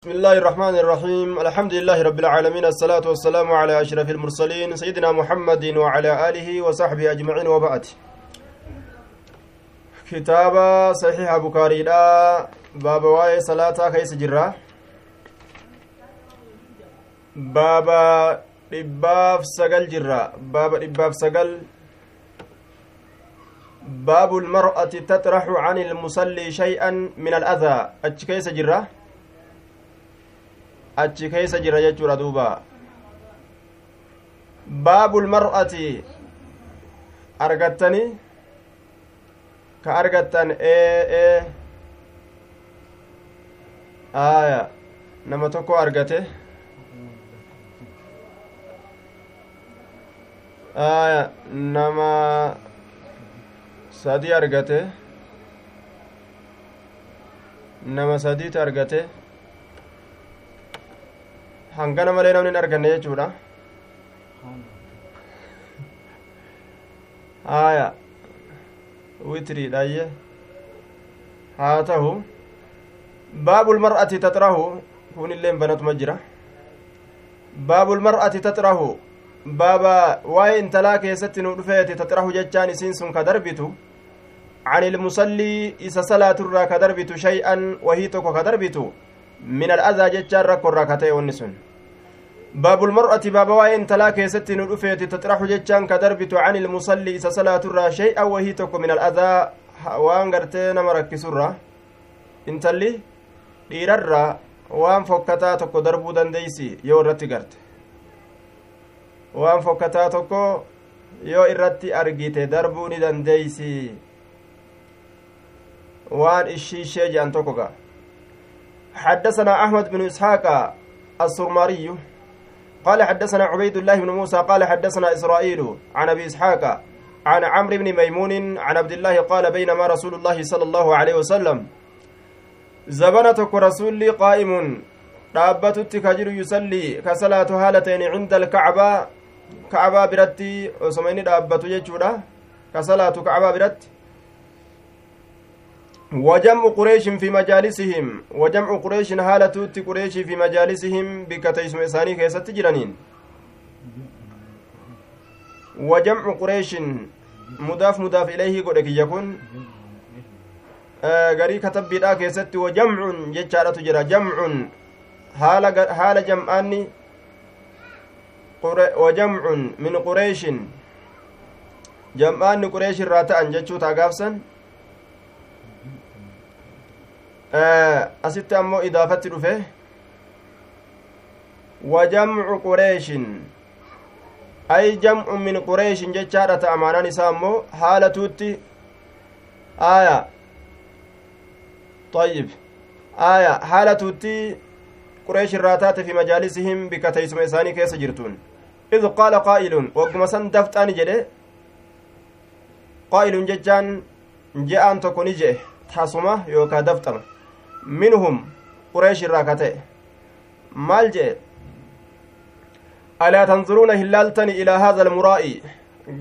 بسم الله الرحمن الرحيم الحمد لله رب العالمين الصلاة والسلام على أشرف المرسلين سيدنا محمد وعلى آله وصحبه أجمعين وبعد كتاب صحيح بكاري لا baaba waa'ee صلاة keessa jirra baaba dhibbaaf sagal jirra baaba dhibbaaf sagal باب المرأة تطرح عن المصلي شيئا من الأذى أتش كيس جرة achi keessa jira jechuudha duuba baabul mar'ati argattani ka argattan ee aya nama tokko argate aya nama sadi argate nama sadiitu argate hangana malee namni hin arganne jechuudha haya witiriidhaayye haa tahu baabul mar'ati taxrahu kun illeen banatuma jira baabul mar'ati taxrahu baaba waa'ee intalaa keessatti nu dhufeeti taxrahu jechaan isiin sun ka darbitu عن المصلي إذا صلاة الرا كدربت شيئا وهي توكو كدربت من الأذى جتشار ركو راكتي والنسون باب المرأة باب وين تلا كيست ندفيت تطرح جتشان كدربت عن المصلي إذا صلاة الرا شيئا وهي توكو من الأذى وان قرتين مركز الرا انتلي dhiirarraa waan fokkataa tokko darbuu dandeeysi yoo irratti garte waan fokkataa tokko yoo irratti argite darbuu ni dandeeysi waan ishiishee jedhan tokko ga حدثنا أحمد بن إسحاق السرماري قال حدثنا عبيد الله بن موسى قال حدثنا إسرائيل عن أبي إسحاق عن عمرو بن ميمون عن عبد الله قال بينما رسول الله صلى الله عليه وسلم زبنتك رسولي قائم salaatu haala ta'een cinda alkacbaa kacbaa biratti osoma inni dhaabbatu jechuudha ka salaatu kacbaa biratti وجمع قريش في مجالسهم وجمع قريش حالة قريش في مجالسهم بكتيسم إساني كيسة تجرانين وجمع قريش مضاف مضاف إليه قد يكون garii katabbiidhaa keessatti wajamcun jechaadhatu jira jamcun haala jam'aanni wajamcun min qureeshin jam'aanni qureesh irraa ta'an jechuu taa gaafsan asitti ammoo idaafatti dhufe wajamcu qureeshin ay jam'un min qureeshin jechaadha ta'a maanaan isaa ammoo haala tuutti aya طيب آية حالة تي قريش الراتات في مجالسهم بكتيسم إساني كيس جرتون إذ قال قائل وقم سن دفتان جده قائل ججان جاءن تكوني جه تاسمة يوكا دفتم منهم قريش الراكته مال جه ألا تنظرون هلالتني إلى هذا المرائي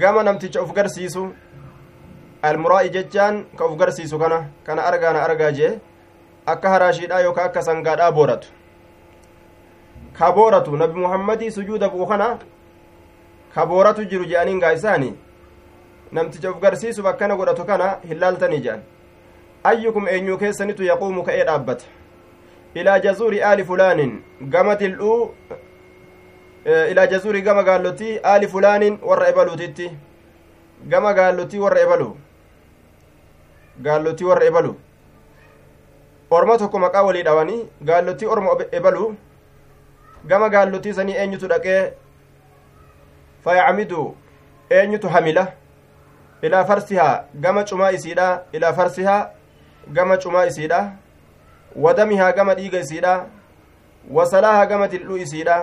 قام نمتج أفقرسيسو almuraa'i jechaan ka uf garsiisu kana kana argaana argaa jee akka haraashiidha yookaa akka sangaadhaa booratu ka booratu nabi muhammadii sujuuda bu'u kana ka booratu jiru je'aniin gaa isaani namticha uf garsiisuuf akkana godhatu kana hillaaltanii je'an ayyukum eenyuu keessanitu yaquumu ka'ee dhaabbata ilaa jazuuri aali fulaanin gama dildhuu ilaa jazuuri gama gaallotii aali fulaanin warra ebaluutitti gama gaallotii warra ebaluu gaallotii warra ebalu orma tokko maqaa walii dhawanii gaallotii orma ebalu gama gaallotii sanii eenyutu dhaqee fayacmidu eenyutu hamila ilaa farsihaa gama cumaa isiidha ilaa farsihaa gama cumaa isiidha wadamihaa gama dhiiga isiidha wasalaahaa gama dildhuu isiidha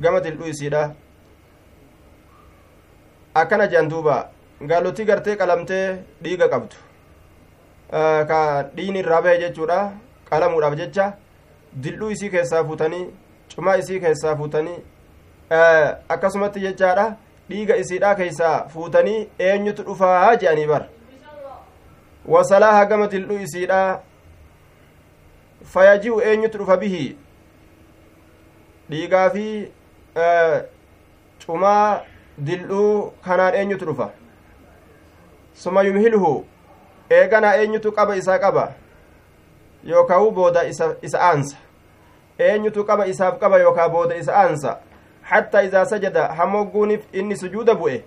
gama dildhuu isiidha akkana jean duuba gaallotii gartee qalamtee dhiiga qabdu ka dhiini irraa bahe jechuudha qalamuudhaaf jecha dildhuu isii keessaa fuutanii cumaa isii keessaa fuutanii akkasumatti jechaadha dhiiga isiidhaa keessaa fuutanii eenyutu dhufaa je'anii bar wasalaaha gama dildhuu isiidhaa fayaji'u eenyutu dhufa bihi dhiigaa fi cumaa dildhuu kanaan eenyutu dhufa suma yumhilhu eeganaa eenyutu qaba isaa qaba yookaa booda isa aansa eenyutu qaba isaaf qaba yookaa booda isa aansa hattaa isaa sajada hamogguunif inni sujuuda bu'e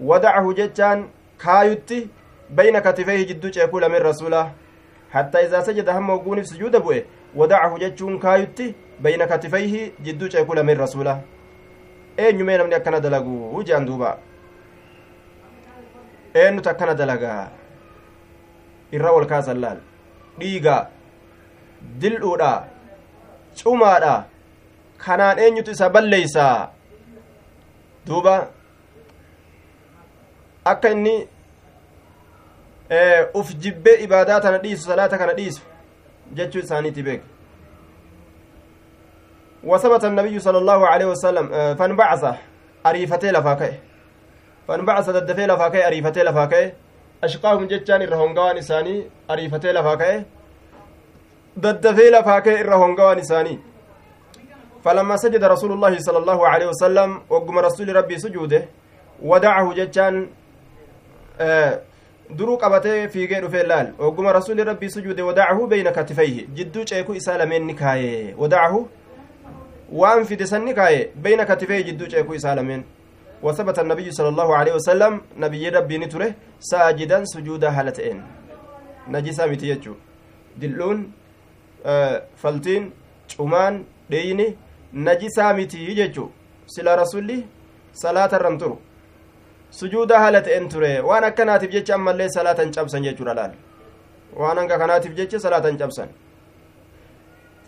wadacahu jechaan kaayutti bayna katifeehi jidduu ceekuu lameen rasuulaa hattaa isaa sajada hamogguunif sujuuda bu'e wadacahu jechuun kaayutti bayna katifeehi jidduu ceekuu lameen rasuulaa eenyumee namni akkana dalagu jean duuba eenyutu akkana dalagaa irra ol kaasan laal dhiiga dildhuudha cumaadha kanaan eenyutu isa balleeysa duuba akka inni uf jibbee ibaadaa tana dhiisu salaata kana dhiisu jechuu isaaniiti beek وثبت النبي صلى الله عليه وسلم فانبعث أريفتي لفاكي فانبعث ددفي لفاكي أريفتي لفاكي أشقاهم جتان الرهنقوان إساني أريفتي لفاكي ددفي لفاكي الرهنقوان إساني فلما سجد رسول الله صلى الله عليه وسلم وقم رسول ربي سجوده ودعه جتان آه duruu qabatee fiigee dhufee laal ogguma rasuli rabbii sujuude wadacahu beyna katifayhi jidduu ceeku isaa lameen ni kaaye wadacahu waan fide san ni kaaye beyna katifayhi jidduu ceeku isaa lameen وثبت النبي صلى الله عليه وسلم نبي ربي نتره ساجدا سجودا هالتين نجسا متيجو دلون آه فلتين cumaan dheeyni najisaa miti jechu sila rasulli salaata irran turu sujuuda haala ta'en ture waan akkanaatiif jecha ammallee salaatan cabsan jechuudha laal waan hanga kanaatiif jecha salaatan cabsan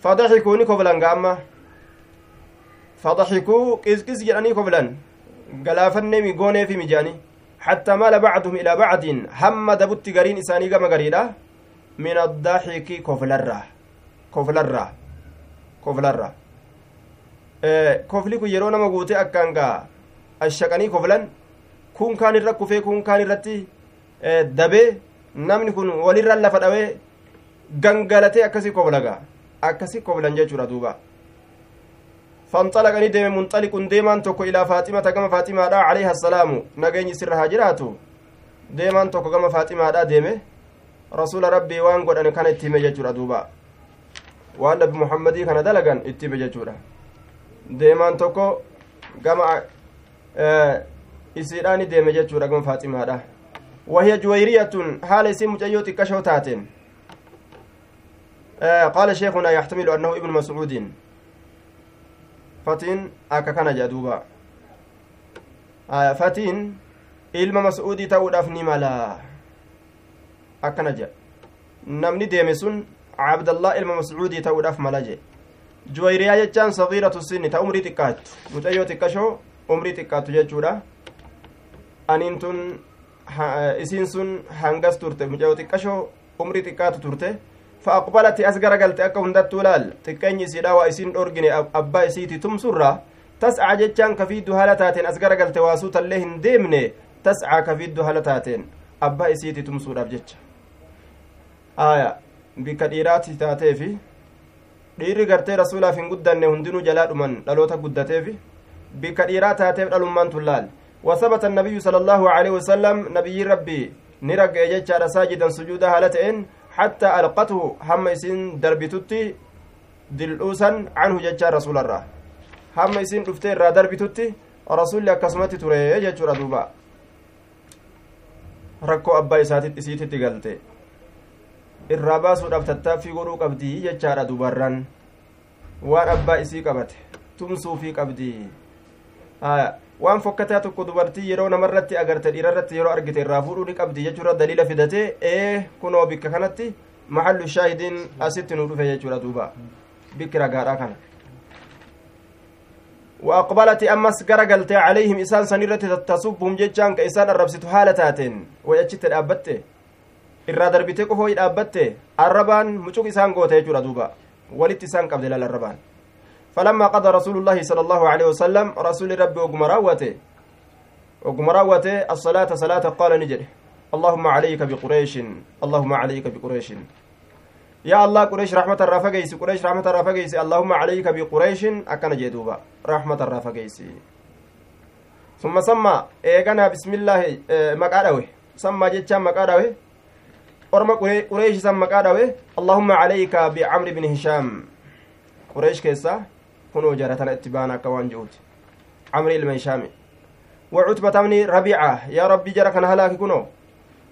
fadaxikuu ni koblan ga amma fadaxikuu qisqis jedhanii koblan galaafannee mi gooneefi mijaani حتى مال بعضهم إلى بعض هم دبت غرين إساني كما غريدا من الضحك كفلرة كفلرة كفلرة yeroo nama guute akkaan gaa ashaqanii koflan kun kaan irra kufee kun kaan irratti dabee namni kun walirra lafa dhawee gangalatee akkasii koflagaa akkasii koflan jechuudha duuba. فانطلقني ديم منطلق ديمان توكو إلى فاطمة كما فاطمة دا عليها السلام نغني سرها جراتو ديمان توكو كما فاطمة دا ديمه رسول ربي وان قد أنا كان اتيمة ججورة دوبا وان نبي محمدي كان دلقان اتيمة ججورة deemaan tokko gama isiidhaani deeme jechuudha gama faaximaadha juwayriyatun haala isii mucayyoo xiqqashoo taateen qaala sheekunaa yaxtamilu annahu ibnu mascuudin fatiin akka kana jedha duuba fatiin ilma mas'uudii ta'uudhaaf ni mala akkana jedha namni deeme sun cabdallah ilma mascuudii ta'uudhaaf mala jedhe juwayriyaa jechaan sagiiratu sinni ta umrii xiqqaattu mucayyoo xiqqashoo umrii xiqqaattu jechuudha aniin tun isiin sun hangas turte. Muca'oo xiqqashoo umri xiqqaatu turte. Fa aqbalati as gara galte akka hundattuu laal. Xiqqeenyi isiidha waa isiin dhorgine abbaa isiiti tumsurra tas'a jechaan kafiiddu haala taateen as gara waasuu tallee hin deemne tas'a kafiiddu haala taateen abbaa isiiti tumsuudhaaf jecha. Aya bikka dhiiraati taateefi dhiirri gartee rasuulaaf hin guddanne hundinuu jalaa dhuman dhaloota guddateefi bikka dhiiraa taateef dhalummaan tun laal. وثبت النبي صلى الله عليه وسلم نبي ربي نرجع جتشار ساجدا سجودا هالتين حتى ألقته هم إسين دربتتي دلؤوسا عنه جتشار رسول الله. هم إسين رفتي را دربتتي رسول الله كسمتي تري جتشور دوبا. أبا إساتي إسيتي تقلتي. irraa baasuudhaaf tattaaffii godhuu qabdii jechaadha dubarran waan abbaa isii qabate tumsuufii qabdii waan fokkataa tokko dubartii yeroo namarratti agarte dhiirarratti yeroo argite irraa fuudhuu ni qabdi jechuudha daliila fidatee ee kunoo bikka kanatti maxallu shaahidiin asitti nu dhufe jechuudha duuba bikki ragaadha kana وأقبلت أمس غرغلت عليهم إسان سنيرة تصبهم جيتشان كإسان الربسة حالة تاتين ويأتشت الأبتة irraa darbitee qofoo dhaabbatte arrabaan mucuq isaan goote jechuudha duuba walitti isaan qabde laal arrabaan فلما قضى رسول الله صلى الله عليه وسلم رسول ربي وقم راوته وقم راوته الصلاة صلاة قال نجد اللهم عليك بقريش اللهم عليك بقريش yaa allah qureesh rahmata irraa fageysi qureesh rahmata irraa fageysi allahumma calayka biqureeshin akkana jee duuba rahmata irraa fageysi summa samma eeganaa bismillaahi maqaa dhawe sammaa jechaan maqaa dhawe orma qureeshi san maqaa dhawe allahumma calayka bicamri bni hishaam qureesh keessa kunoo jara tana itti baana akka waan je'uti camri ilma hishaami كنو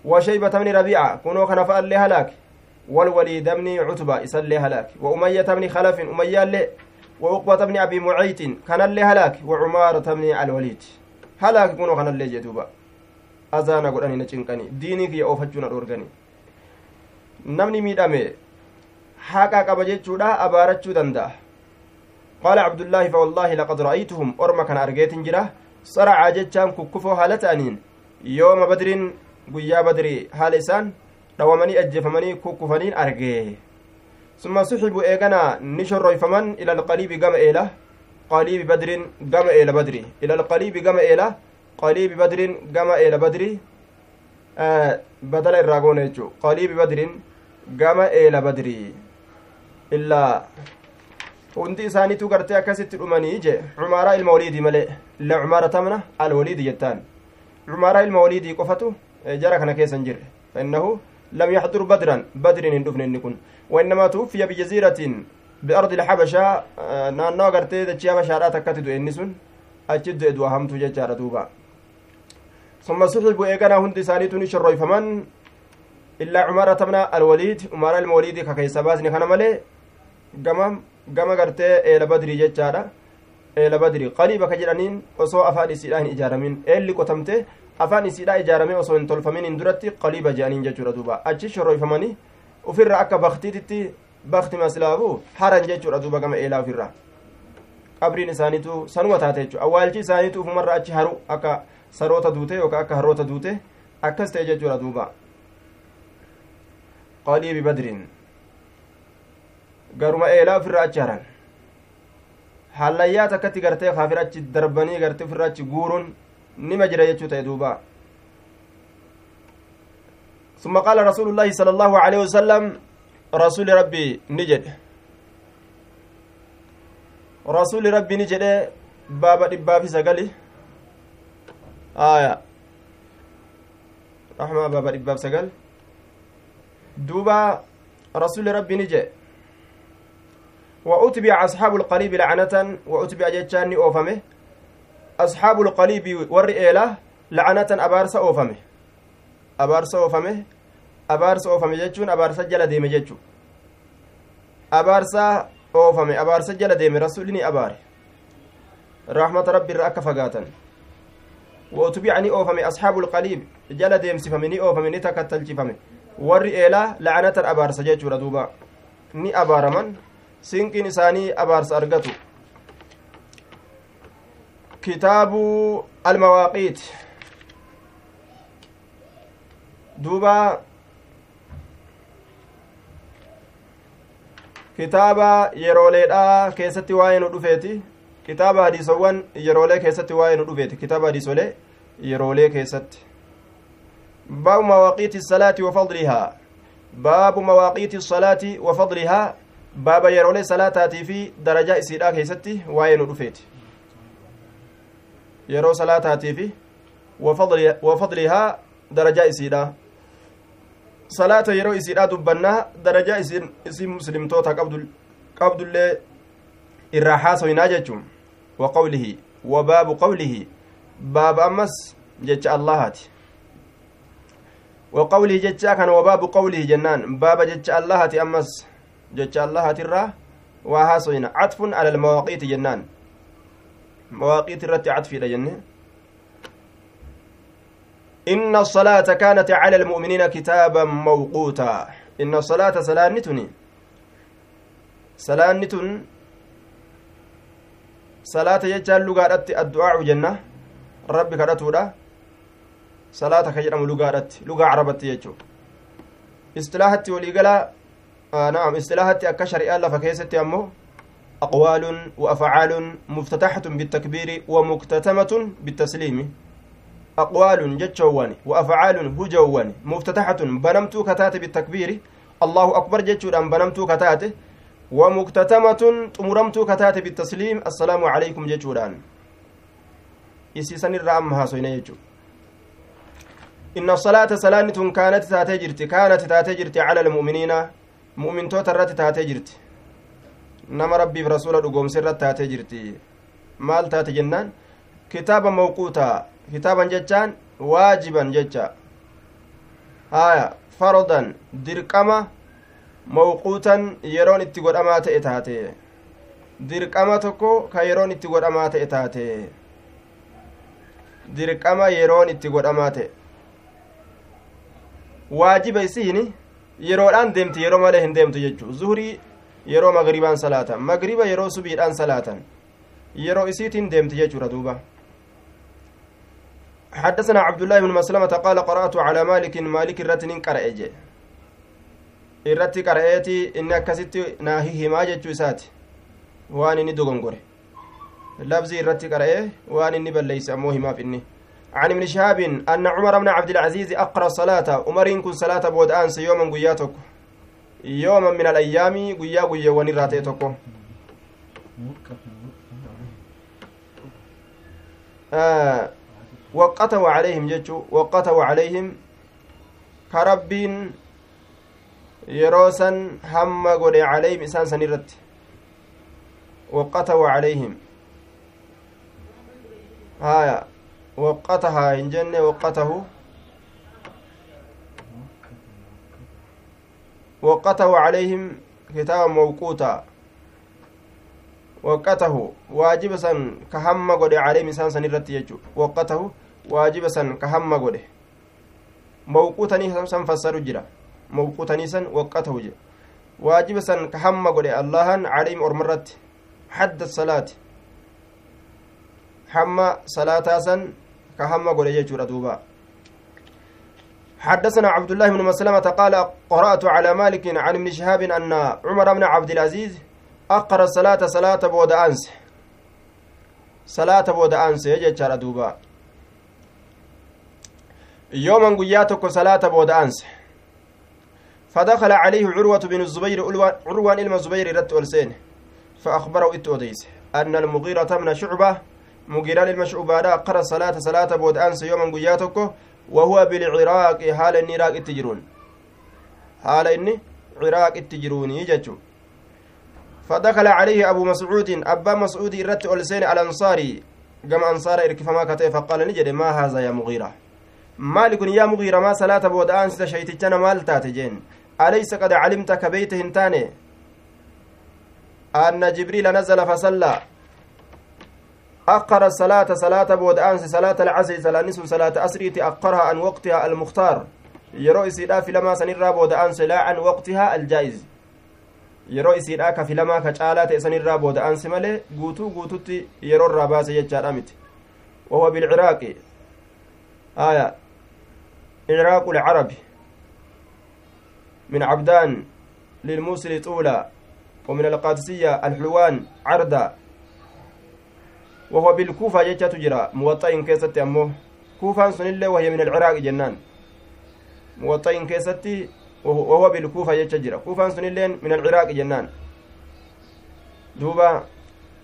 وشيبة بن ربيعة كنو كان فأل هلاك والوليد بن عتبة يسلي هلاك وأمية بن خلف أمية اللي وعقبة بن أبي معيط كان اللي هلاك وعمارة بن الوليد هلاك كنو كان اللي جدوبا أزانا قل أني نچنقني ديني كي أوفجونا دورغني namni miidhame haqa qaba jechuudha abaarachuu danda'a. Qaala cabdullaahi fawallaahi laqad ra'aytuhum orma kana argeetin jira saracaa jechaan kukkufoo haala ta'aniin yooma badriin guyyaa badrii haala isaan dhawamanii ajjeefamanii kukkufaniin argee summa suxibuu eeganaa ni shorroyfaman ila alqaliibi gama eela qaliibi badrin gama eela badri ila alqaliibi gama eela qaliibi badrin gama eela badri badala irraa goona jechuu qaliibi badrin gama eela badri illaa hundi isaaniitu gartee akkasitti dhumanii je cumaaraa ilma waliidii malee illa cumaara tamna alwaliidi jettaan cumaaraa ilma waliidii qofatu jara kana keessa hin jirre fainnahu lam yaxdur badran badrin hin dhufne inni kun wainnamaa tuwuffiya bijaziiratin biardi ilxabashaa naannoo agartee dachii habashaadhaa takkatti du'e inni sun achi du'e du'a hamtuu jechaadha duuba summa suxibu eeganaa hundi isaaniitu ni shorroyfaman illaa cumaara tamna alwaliid umaara ilma waliidii ka keessa baasne kana malee gama gama gartee eela badrii jechaadha eela badrii qaliiba ka jedhaniin osoo afaan isiidhaa hin ijaaramin eelli qotamte afaan isiidhaa ijaaramee osoo hin tolfaminiin duratti qaliiba jedhaniin jechuudha duuba achi shorroyfamanii ufirra akka baktiititti bakti maslaafu haran jechuudha duuba gama eelaa ufirra qabriin isaaniitu sanuma taate jechuudha awwaalchi isaaniitu ufumarra achi haru akka saroota duute yookaan akka harroota duute akkas ta'e jechuudha duuba qaliibi badriin garuma eelaa ofirraa achi haran hallayyaa takkatti gartee kaafir achi darbanii gartee ofirraa achi guuruun nima jira jechuu ta'e duuba ثم قال رسول الله صلى الله عليه وسلم رسول ربي نجد رسول ربي نجد بابا دبا في سقلي آية رحمة بابا دبا في سقل دوبا رسول ربي نجد وأتبع أصحاب القريب لعنة وأتبع جتشاني أوفمه. أصحاب القريب والرئيلة لعنة أبارس أوفمه. أبارس أوفمه أبارس أوفمه جتشون أبارس جل ديم جتشو أبارس أوفمه أبارس جل ديم رسولني أباري. رحمة ربي رأك فقاتا وأتبعني أوفمه أصحاب القريب جل ديم سفمني أوفمه نتكتل جفمه والرئيلة لعنة أبارس جتشو ردوبا. ni abaaraman sinqiin isaanii abaarsa argatu kitaabu almawaaqiit duuba kitaaba yerooleedhaa keessatti waa'ee nu dhufeeti kitaaba hadiisowwan yeroolee keessatti waa'ee nu dhufeeti kitaaba hadiisolee yeroolee keessatti baabu mawaaqiiti salaati wa fadlihaa baabu mawaaqiiti salaati wa fadlihaa baaba yeroolee salaataatii fi darajaa isiidhaa keessatti waa'ee nu dhufeeti yeroo salaataatii fi wafadlihaa darajaa isiidha salaata yeroo isiidhaa dubbannaa darajaa isin muslimtoota qabdullee irraa haasoynaa jechuun wa qawlihi wa baabu qawlihi baaba ammas jecha allahaati wa qawlihi jechaa kana wa baabu qawlihi jennaan baaba jecha allahati ammas jecha allahaatirraa waa haasoyna catfun ala almawaaqiiti jennaan. Mawaaqiit irratti catfiidha jenne. إن الصلاة كانت على المؤمنين كتابا موقوتا إن الصلاة سلانتني سلانتن صلاة يجعل لغارت الدعاء جنة ربي كرتودا صلاة كجرم لغارت لغة عربت يجو استلاحتي وليقلا آه نعم استلاحتي أكشر إلا فكيستي أمو أقوال وأفعال مفتتحة بالتكبير ومكتتمة بالتسليم. أقوال جتشوان وأفعال هجوان مفتتحة بنمت كتات بالتكبير. allahu akbar jechuudhaan banamtuu kataate ومكتتمة طمرمت كتات بالتسليم. السلام عليكم جيشودان إسيسان الرأم هاسوين يجو إن الصلاة سلانة كانت تاتجرت كانت تاتجرت على المؤمنين. مؤمن توترت تاتجرت نما ربي برسول رقوم سرت تاتجرت مال تات جنان كتابا موقوتا كتابا جتان واجبا جتا آية فرضا درقمة mawquutan yeroon itti godhamaa ta'e taate dirqama tokko ka yeroon itti godhamaa ta'e taate dirqama yeroon itti godhamaa ta'e waajiba isiin yeroodhaan deemti yeroo malee hin deemtu jechuu zuhurii yeroo magribaan salaatan magriba yeroo subiidhaan salaatan yeroo isiitiin deemti jechuudha duuba حدثنا عبد الله بن مسلمة قال قرأت على مالك مالك الرتن قرأ irratti qara'eeti inni akkasitti naa himaa jechuu isaati waan inni dogongore labzii irratti qara'ee waan inni balleeyse ammoo himaaf inni عن ابن شهاب أن عمر بن عبد العزيز أقرأ الصلاة عمر كن صلاة بود أنس يوما قياتك يوما من الأيام قيا قيا ونراتي تكو آه وقته عليهم جتشو وقته عليهم كرب yeroo san hamma godhe calayhim isaan san irratti waqatahu calayhim haya waqatahaa hin jenne waqatahu waqatahu calayhim kitaaba mawquuta waqatahu waajiba san ka hamma godhe calayhim isaan san irratti jechu waqatahu waajiba san ka hamma godhe mawquutanii san fassaru jira mawqutanii san waqqatahu jedhe waajiba san ka hamma godhe allahan calayhim hamma godhe jechuudha duuba حدثنا عبد الله بن مسلمة قال قرأت على مالك عن ابن شهاب أن عمر بن عبد العزيز أقر الصلاة صلاة بود أنس. صلاة بود أنس يجي دوبا. يوما قياتك صلاة بود أنس. فدخل عليه عروة بن الزبير عروان إلما الزبير رت ألسين. فأخبره إتوديس أن المغيرة من شعبة مغيرة المشعوبة قرأ الصلاة صلاة بود أنس يوما قياتك وهو بالعراق. حال النراق التجرون حال إني عراق التجرون يجتشو فدخل عليه أبو مسعود. أبا مسعود رت ألسين الأنصاري. كما أنصار إركفما كتئ فقال نجد ما هذا يا مغيرة؟ مالك يا مغيرة ما صلاة بود أنس؟ شيتجنا مال تاتجين. أليس قد علمت كبيت هنتاني أن جبريل نزل فصلى. أقر الصلاة صلاة بود أنس صلاة العصر صلاة نصف صلاة أسريت أقرها عن وقتها المختار yeroo isiidhaa filamaa sanirraa booda'aanse laa an waqtihaa aljaa'iz yeroo isiidhaa ka filamaa ka caalaa ta'e sanirraa booda'aanse malee guutuu guututti yeroo irraa baase jechaadha miti wahuwa bilciraaqi aya icraaqu lcarabi من عبدان للموصل طولا ومن القادسية الحلوان عردا وهو بالكوفة جتة تجرى موطئ كيستي أمه كوفة سنلة وهي من العراق جنان. موطئ كيستي وهو بالكوفة جتة تجرى كوفة سنلة من العراق جنان. دوبا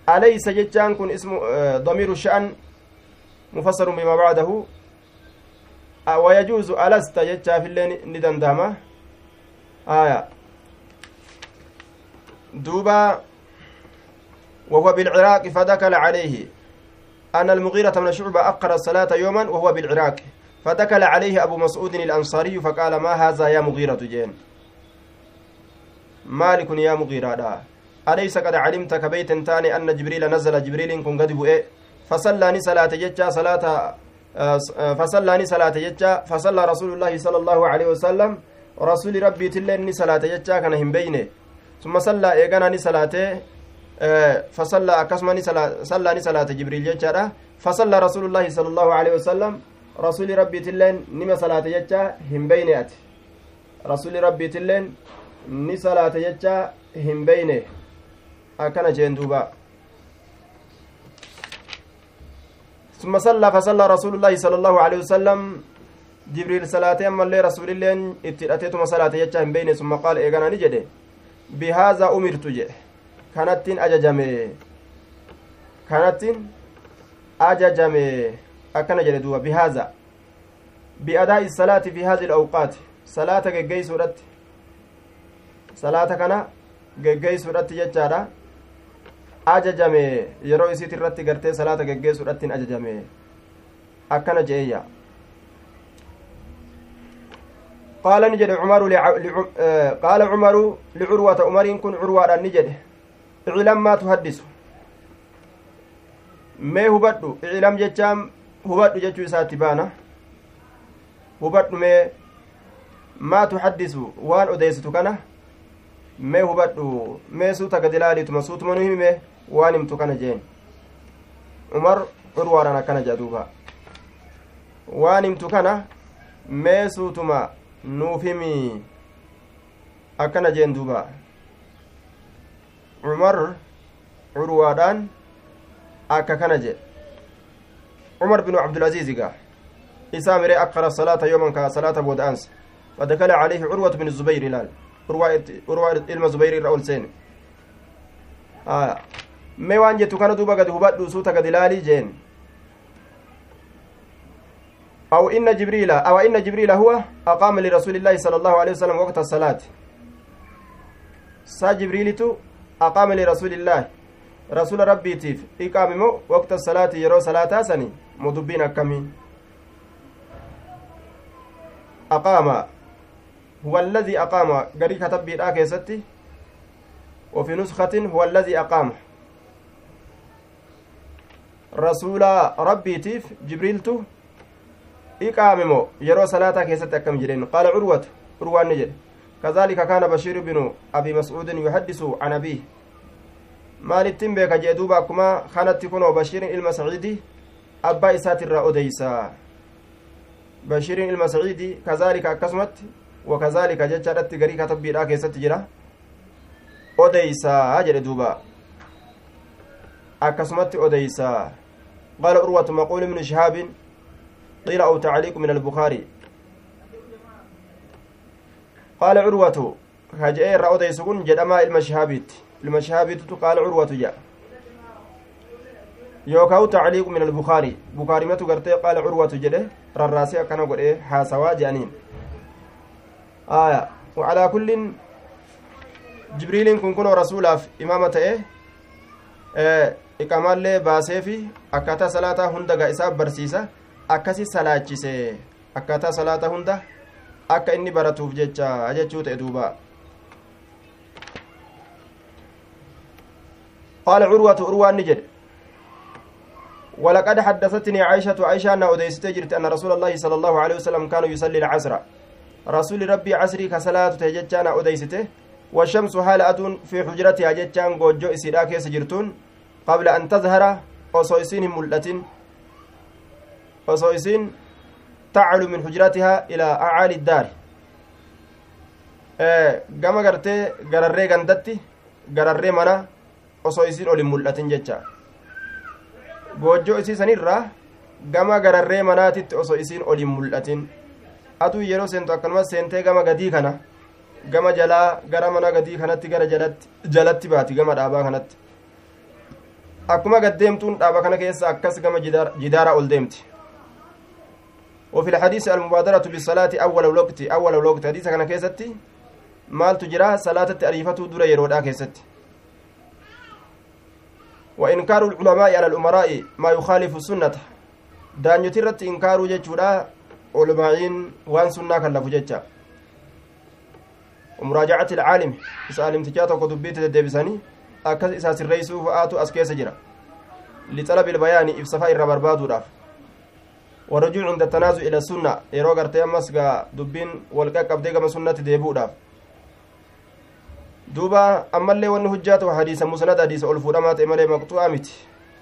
أليس جتان كن اسم ضمير الشأن؟ مفسر بما بعده. ويجوز ألست جتة في الليل ندندامه آية. دوبا وهو بالعراق فدخل عليه. أن المغيرة من شعبة أقر الصلاة يوما وهو بالعراق فدخل عليه أبو مسعود الأنصاري فقال ما هذا يا مغيرة جين؟ مالك يا مغيرة أليس قد علمت كبيت تاني أن جبريل نزل جبريل كن قد بؤي فصلاني صلاة ججا صلاة فصلاني صلاة ججا فصلى رسول الله صلى الله عليه وسلم. rasuuli rabbiitillee inni salaate jechaa kana hin beyne summa sallaa eeganaa ni salaate fasallaa akkasuma sallaa ni salaate jibriil jechaadha fasallaa rasuulullaahi sala allahu alehi wasalam rasuuli rabbiitilleen nima salaate jechaa hin beyne ati rasuuli rabbiitilleen ni salaate jechaa hin beyne akkana jeen duuba ثم صلى فصلى رسول الله صلى الله عليه وسلم salaatee ammallee rasuulilleen itti hidhateetuma salaate jecha hin beeyne summa qaala eegana ni jedhe bihaazaa umirtu jedhe kanattiin ajajame kanattiin ajajame akkana jedhe duuba bihaazaa biadaa'i salaati fi haadhi alawqaati salaata geggeeysuudhatti salaata kana geggeeysuudhatti jechaadha ajajame yeroo isiit irratti gartee salaata geggeessuudhattiin ajajame akkana je'eeyya نجد عمر لع... قال عمر لعروة عمر كن عروة نجد اعلم ما تحدث ما هبدو اعلم جتام هبدو جتو ساتي بانا hubadhu mee maa tuxaddisu waan odeysitu kana mee hubadhu mee suuta gad ilaaliituma suutuma nu hime waan himtu kana jeen umar urwaadhaan akkana jedha duuba waan himtu kana mee suutuma nuuf himi akkana jeen duuba umar urwaadhaan akka kana jedhe. Umar binu abdulaziizigaa إسامري أقر الصلاة يوما كصلاة بود أنس فدخل عليه عروة بن الزبير لال عروة إلما زبير الرأول سين آه mee waan jettu kana duuba gadi hubadhu suuta gadi ilaalii jeen. أو إن جبريل أو إن جبريل هو أقام لرسول الله صلى الله عليه وسلم وقت الصلاة سا جبريل أقام لرسول الله. رسول ربي تيف. إقام وقت الصلاة يرو صلاة سني. مدبين أكمين أقام. هو الذي أقام. قري كتب بيرا كيستي وفي نسخة هو الذي أقام. رسول ربي تيف. جبريلتو إقاممو يرو صلاة كيست أكم جرين. قال عروة. عروة نجد. كذلك كان بشير بن أبي مسعود يحدث عن أبيه maalittiin beeka jee duuba akkuma kanatti kunoo bashiirin ilma saciidi abbaa isaatirraa odeysa bashiiriin ilma saciidi kazaalika akkasumatti wakazaalika jechaadhatti garii katabbiidhaa keessatti jira odeysaa jedhe duuba akkasumatti odeysaa قال أروة مقول من شهاب قيل أو تعليق من البخاري قال عروة هجئ رأوديس كن جدما المشهابيت المشهابيت قال عروة جاء يوكاو تعليق من البخاري بخاري متو غرتي قال عروة جده rarraasee akkana godhee haasawaa jedhaniin aya وعلى كل jibriiliin kun kunoo rasuulaaf imaama ta'e iqamaallee baasee fi akkaataa salaataa hunda gaa isaaf barsiisa akkasi salaachise akkaataa salaataa hunda akka inni baratuuf jecha jechuu ta'e duuba. Curwatu urwaan ni jedhe. ولقد حدثتني عائشة عائشة أن أديست جرت أن رسول الله صلى الله عليه وسلم كان يصلي العصر رسول ربي عصري كصلاة تجتان أديسته والشمس أدون في حجرتها جتان جوجو إسيرا كيس جرتون قبل أن تظهر وصويسين ملة وصويسين taclu min hujratihaa ilaa acaali iddaari gama gartee gararree gandatti gararree mana osoo isin olin mul'atin jecha. Goojjoo isii sanirraa gama gararree manaatitti osoo isiin olin mul'atin. Aduu yeroo seentu akkanuma seentee gama gadii kana gama jalaa gara mana gadii kanatti gara jalatti jalatti baati gama dhaabaa kanatti. Akkuma gaddeemtuun dhaaba kana keessa akkas gama jidaara ol deemti. وفي الحديث المبادرة بالصلاة أول الوقت أول الوقت. حديث كان كيستي؟ مال تجرى صلاة أريفة در يرودا كيستي. وإنكار العلماء على الأمراء ما يخالف السنة. دانيوتي رت إنكار جتشودا علماءين وان سنة كلفو جتشا ومراجعة العالم سالم تجاتو كتبيت الدبساني أكس إساس الرئيس فآتو أسكيس جرا لطلب البيان إفصفاء الربربادو راف والرجوع عند التنازع إلى السنة. يرو غرتي أمس دبين والقاق أبدي كما سنة ديبو راف duuba ammallee wanni hujjaa ta'u hadiisa musnad hadiisa ol fuudhamaa ta'e malee maqxu'aa miti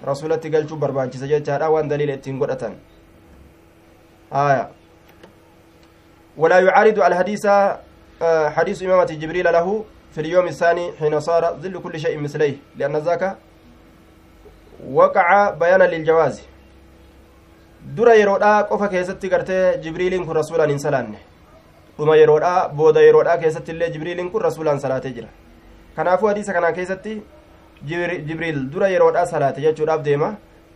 rasulatti galchuu barbaachisa jechaadha waan daliila ittiin godhatan haya ولا يعارض الحديث حديث إمامة جبريل له في اليوم الثاني حين صار ظل كل شيء مثليه لأن ذاك وقع بيانا للجواز. Dura yeroodhaa qofa keessatti gartee jibriiliin kun rasuulaan hin salaanne dhuma yeroodhaa booda yeroodhaa keessatti illee jibriiliin kun rasuulaan salaatee jira kanaafuu hadiisa kanaa keessatti jibriil dura yeroodhaa salaate jechuudhaaf deema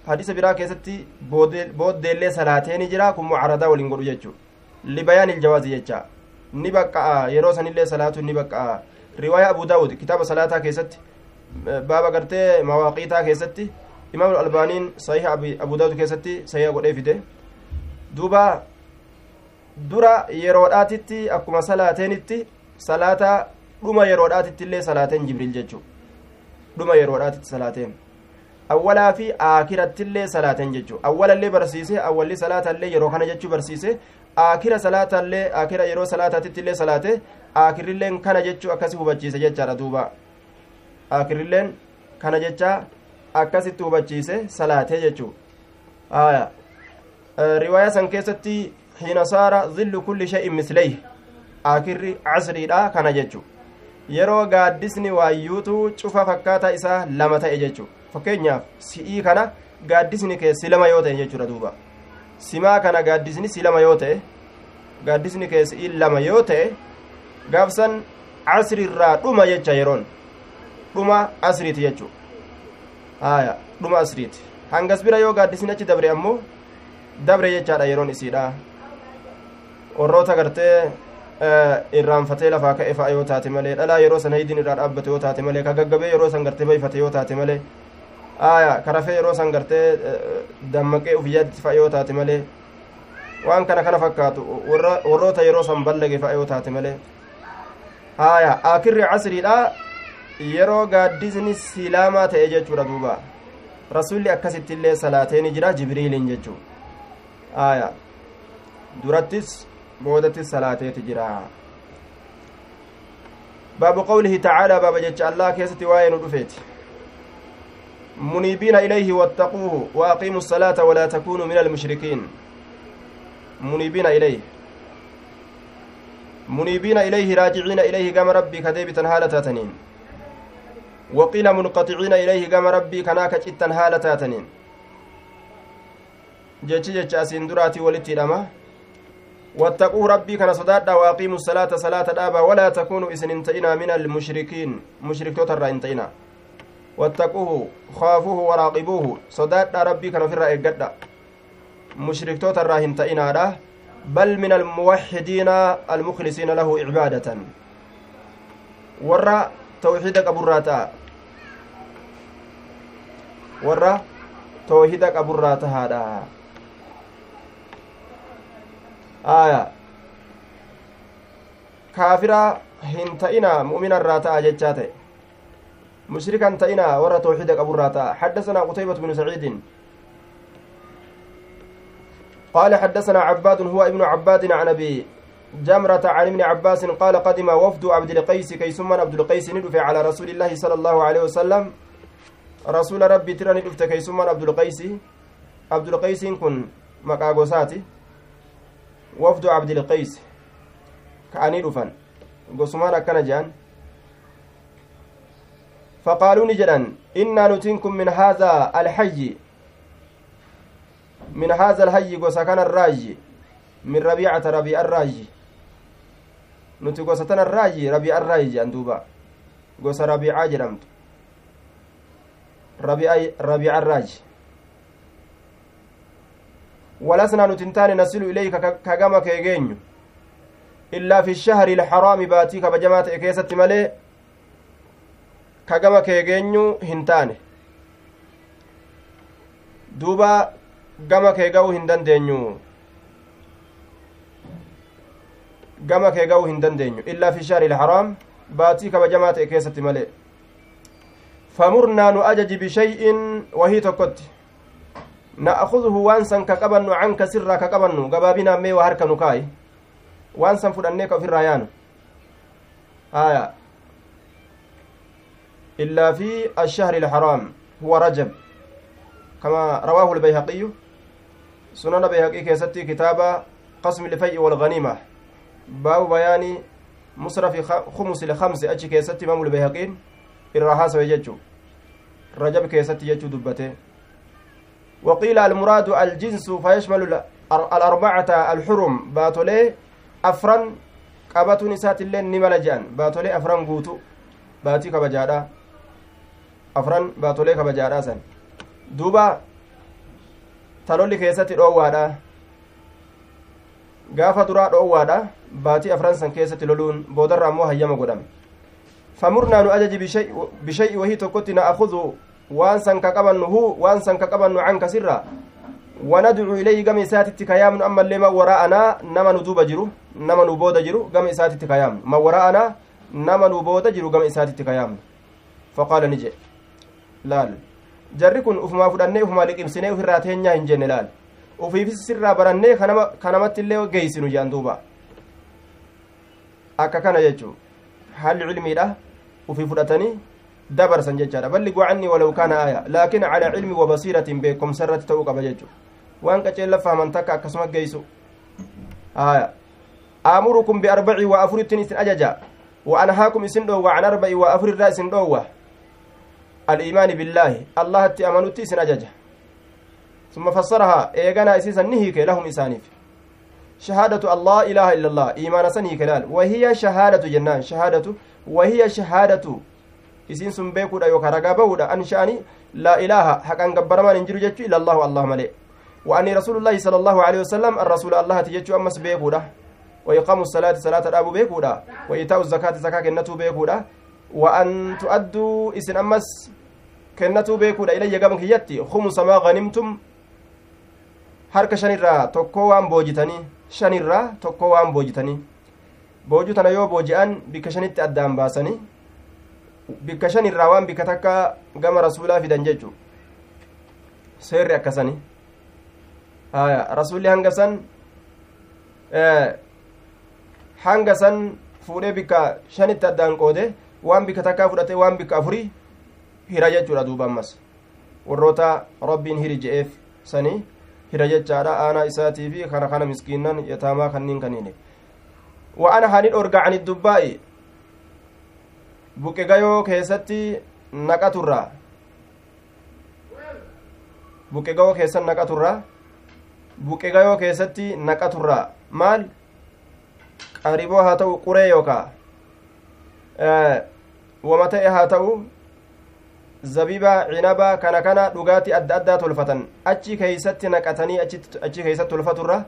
hadiisa biraa keessatti booddeellee salaatee ni jira kun mucaradaa waliin godhu jechuu libayaan iljawaazi jecha ni baqqa'a yeroo sanillee salaatu ni baqqa'a riwaaya abu daawud kitaaba salaataa keessatti baaba gartee mawaaqiitaa keessatti imaam albaaniin sahiha abu daawud keessatti sahiha godhee fide. Duuba dura yeroodhaatitti akkuma salaateenitti salaata dhuma yeroodhaatitti illee salaateen jibriil jechuu dhuma yeroodhaatitti salaateen. Awwalaa fi aakirattillee salaateen jechuu awwalallee barsiise awwalli salaatallee yeroo kana jechuu barsiise aakira salaatallee aakira yeroo salaataatitti illee salaate aakirilleen kana jechuu akkasi hubachiise jechaadha duuba. Aakirilleen kana jecha akkasitti hubachiise salaatee jechuu aya. Riwaayaa san keessatti hiina saara zillu kulli shay'in misleyh. Aakirri casriidha kana jechuu yeroo gaaddisni waayyuutu cufa fakkaataa isaa lama ta'e jechuu fakkeenyaaf si'ii kana gaaddisni keessi lama yoo ta'e jechuudha duuba. Simaa kana gaaddisni si lama yoo ta'e gaaddisni keessi lama yoo ta'e gaafsan asriirraa dhuma jecha yeroon. Dhuma asriiti jechuu haya dhuma asriiti hangas bira yoo gaaddisni achi dabre ammoo dabre jechaadha yeroon isiidha warroota gartee irraanfatee lafaa ka'e fa'a yoo taate malee dhalaa yeroo san haydiin irraa dhaabbate yoo taate malee ka yeroo san gartee bayfate yoo taate malee aya karafee yeroo san gartee dammaqee ufiyyaatti fa'a yoo taate malee waan kana kana fakkaatu warroota yeroo san ballage fa'a yoo taate malee haya akirri casriidha yeroo gaaddisni silaamaa ta'e jechuudha duuba rasulli akkasitti illee salaateeni jira jibriiliin jechuu aya durattis boodattis salaateeti jira baabu qawlihi tacaalaa baaba jecha allah keessatti waa'ee nu dhufeeti منيبين إليه واتقوه وأقيموا الصلاة ولا تكونوا من المشركين منيبين إليه منيبين إليه راجعين إليه قام ربي كذيبة هالة تاتنين وقيل منقطعين إليه قام ربي كناك جتا هالة تاتنين. جتش جتش أسين دراتي ولتي لما واتقوا ربي كان صدادا وأقيموا الصلاة صلاة الآبا ولا تكونوا إسن انتئنا من المشركين. مشرك توتر انتئنا. واتقوه خافوه وراقبوه. صدادا ربي كان الرأي قد. مشرك توتر انتئنا بل من الموحدين المخلصين له عبادة. ورّا warra tawxiida qaburraa tahaadha aya kaafira hin ta'ina mu'minarraa ta'a jechaa ta'e mushrikan ta'ina warra tawxiida qaburraa ta'a حدثنا قتيبة بن سعيد قال حدثنا عباد هو ابن عباد عن أبي جمرة عن ابن عباس قال قدم وفد عبد القيس كيسما عبد القيس ندفع على رسول الله صلى الله عليه وسلم. رسول ربي ترى ندفت كيسما عبد القيس. عبد القيس كن مقاغوساتي وفد عبد القيس. كأني دفن. قسمان أكنا جان. فقالوا نجدا إنا نتنكم من هذا الحي. من هذا الحي قسكن الراجي. من ربيعة ربيع الراجي. Nuti gosa tana irraayi rabi'a irraayi jedhan duuba gosa rabiicaa jedhamtu rabiica irraaji walasnaa nuti hin taane nasilu ilayka ka gama kee geenyu illaa fi shahri ilxaraami baatii kabajamaa ta'e keessatti malee ka gama kee geenyu hin taane duuba gama kee ga'uu hin dandeenyu gama kee ga'uu hin dandeenyu illaa fi shahri ilharaam baatii kabajamaa ta'e keessatti malee famurnaa nu ajaji bishay'in wahii tokkotti na'khudhu waan san ka qabannu canka sirraa ka qabannu gabaabinaan mee waa harka nu kaayi waan san fudhannee ka ofirraa yaanu aya illaa fi ashahri ilharaam huwa rajab kama rawaahu lbayhaqiyu sunana bayhaqii keessatti kitaaba qasmi lfay'i walganiima baabu bayaanii musrafi khumusi lkamsi achi keessatti imaamu lbayhaqiin irraa haasawe jechuu rajab keessatti jechuu dubbate وقيل المراد الجنس فيشمل الأربعة الحرم باتولي أفرن qabatuun isaatillee ni mala je'an baatolee afran guutu baatii kabajaadha afran baatolee kabajaadha san duuba talolli keessatti dhoowwaadha gaafa duraa dhoowwaadha baatii afran san keessatti loluun boodarra ammoo hayyama godhame famurnaa nu ajaji bishay'i wahii tokkotti na akudu waan san ka qabannu hu waan san ka qabannu canka sirra وندعو إليه قم إساتي كيام أما اللي ما وراءنا نما ندوب جرو نما نبود جرو قم إساتي كيام ما وراءنا نما نبود جرو قم إساتي كيام فقال نجي laal jarri kun ufumaa fudhannee ufumaa liqimsinee ofirraa teenyaa hin jenne laal ufiifis sirraa barannee kanamatti illee geeysinu jedhan duuba akka kana jechuu haalli cilmiidha ufii fudhatanii dabarsan jechaadha balli gocanni walau kaana aya laakin calaa cilmi wa basiiratin beekomsa irratti ta'uu qaba jechuu waan qaceella fahman takka akkasuma geeysu aya aamurukum biarbacii waa afurittin isin ajaja wa anhaakum isin dhoowwa can arba'i waa afurirraa isin dhoowwa الإيمان بالله الله أمنت إسن أججة ثم فسرها إيغانا إسيسا نهيك لهم إسانيف. شهادة الله إله إلا الله. إيمان سنهيك لال. وهي شهادة جنان. شهادة. وهي شهادة. إسين سن بيكودا يوكا رقابودا أنشاني لا إله. حقا قبرمان إنجرو جتشو إلا الله الله ملئ. وأني رسول الله صلى الله عليه وسلم الرسول الله تجتشو أمس بيكودا وإقام الصلاة صلاة الأبو بيكودا وإيتاء الزكاة زكاة كنتو بيكودا وأن تؤدوا إسن أمس kennatuu beekuudha ilayya gama kiyyatti khumusa maa ganimtum harka shanirraa tokko waan boojitanii shanirraa tokko waan boojitanii boojuu tana yoo booji'an bikka shanitti addaan baasanii bikka shanirraa waan bikka takka gama rasuulaa fidan jechu seerri akkasani haya rasuulli hanga san hanga san fuudhee bikka shanitti addaan qoode waan bikka takkaa fudhate waan bikka afurii hira jechuudha duuba ammas warroota rabbiin hiri je'eef sanii hira jechaadha aanaa isaatii fi kana kana miskiinnan yataamaa kanniin kaniine wa ana hani dhorga ani dubbaa'i buqe gayoo keessatti naqaturraa buqe gayoo keessan naqaturraa buqe gayoo keessatti naqaturraa maal qariboo haa ta'u quree yookaa wama ta'e haa ta'u zabiba cinaba kana kana dhugaatii adda addaa tolfatan achi keeysatti naqatanii achi keeysatti tolfaturra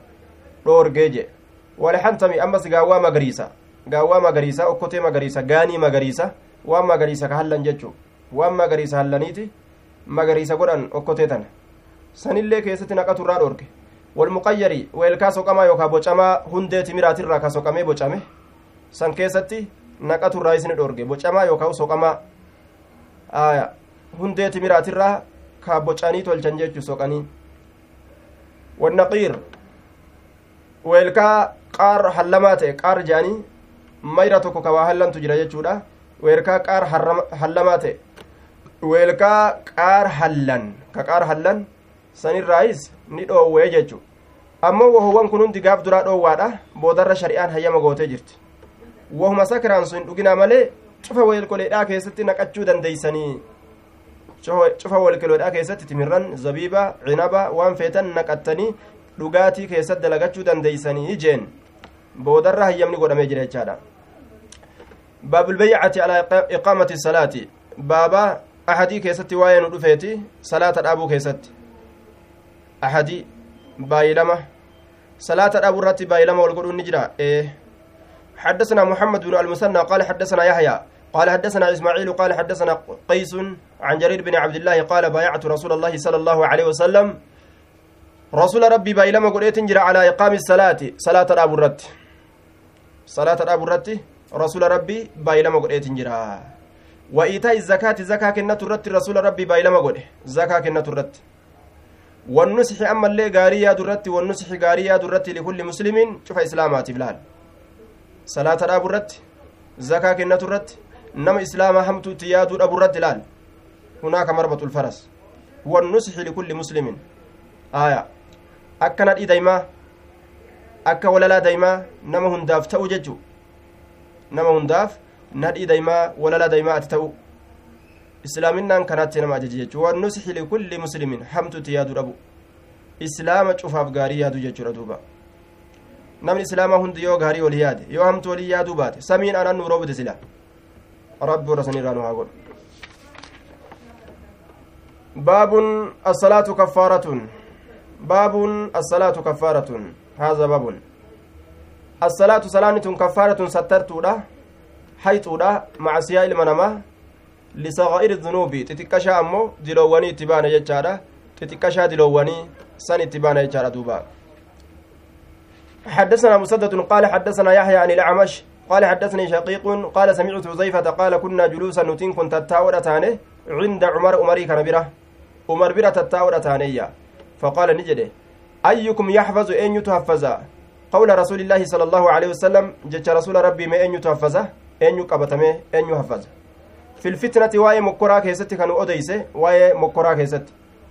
dhoorgee je walxantami ammas gaawwaa magariisa gaawwaa magariisa okkotee magariisa gaanii magariisa waan magariisa ka hallan jechuu waan magariisa hallaniiti magariisa godhan okkotee tana sanillee keessatti naqaturraa dhoorge walmuqayyari weelkaa soqamaa yookaa bocamaa hundee timiraatirraa ka soqamee bocame san keessatti naqaturraa isini dhoorge bocamaa yookaa soqamaa hundee timiraatirraa ka bocanii tolchan jechu soqanii. Wannaqiir weelkaa qaar hallamaa ta'e qaar jedhanii mayra tokko ka waa hallantu jira jechuudha. Weelkaa qaar hallamaa ta'e. Weelkaa qaar hallan ka qaar hallan sanirraayis ni dhoowwee jechu ammoo wahowwan kun hundi gaaf duraa dhoowwaadha boodarra shari'aan hayyama gootee jirti. Wahuma sakiraan sun dhuginaa malee cufa weelkoleedhaa keessatti naqachuu dandeeysanii cufa weelkoleedhaa keessatti timirran zabiiba cinaba waan feetan naqattanii dhugaatii keessatti dalagachuu dandeeysanii jeen boodarra hayyamni godhamee jira jechaadha baabulbeyyacati alaa iqaamati salaati baaba ahadii keessatti waa'ee nu dhufeeti salaata dhaabuu keessatti ahadii baay'ilama salaata dhaabuu irratti baay'ilama wal godhuun ni jira ee حدثنا محمد بن المثنى قال حدثنا يحيى قال حدثنا إسماعيل قال حدثنا قيس عن جرير بن عبد الله قال بايعت رسول الله صلى الله عليه وسلم. رسول ربي بايلما قريت جرى على إقام الصلاة. صلاة أبو الرت. صلاة أبو الرت. رسول ربي بايلما قريت جرى وإيتاء الزكاة زكاة كنة الرت. رسول ربي بايلما قريت زكاة كنة الرت. والنصح أما اللي قاريا درت والنصح قاريا درت لكل مسلم. شوف إسلامات بلال. Salaata dhaabu irratti zakaa kennatu irratti nama islaamaa hamtuutti yaaduu dhabu irratti ilaal hunaaka marbatu lfaras wannusixi likulli muslimin aya akka nadhii daymaa akka walalaa daymaa nama hundaaf ta'u jechu nama hundaaf nadhii daymaa walalaa daymaa ati ta'u islaaminaan kanaatti nama ajaji jechuu wannusixi likulli muslimin hamtutti yaadu dhabu islaama cufaaf gaarii yaadu jechuudha duuba namni islaamaa hundi yoo gaarii walii yaade yoo hamtu walii yaaduu baate samiin anan nu roobute sila rabbi warra sanirraa nu haa godhu baabun assalaatu kaffaaratun baabun assalaatu kaffaaratun هذا باب الصلاة صلاة كفارة سترتودا حيثودا مع سياء المنامة لصغائر الذنوب تتكشى أمو دلواني تبانا يجارة تتكشى دلواني سن تبانا يجارة دوبا حدثنا مسدد قال حدثنا يحيى عن الأعمش قال حدثني شقيق قال سمعت حذيفة قال كنا جلوسا نتين كنت تتاورة تاني عند عمر عمري كان بره عمر بره تتاورة تانية فقال نجده أيكم يحفظ أن يتحفظ؟ قول رسول الله صلى الله عليه وسلم جت رسول ربي ما أن يتحفظ؟ أن يقبتمه أن يحفظ. في الفتنة واي مكرا كيست كانوا أديسه واي مكرا كيست.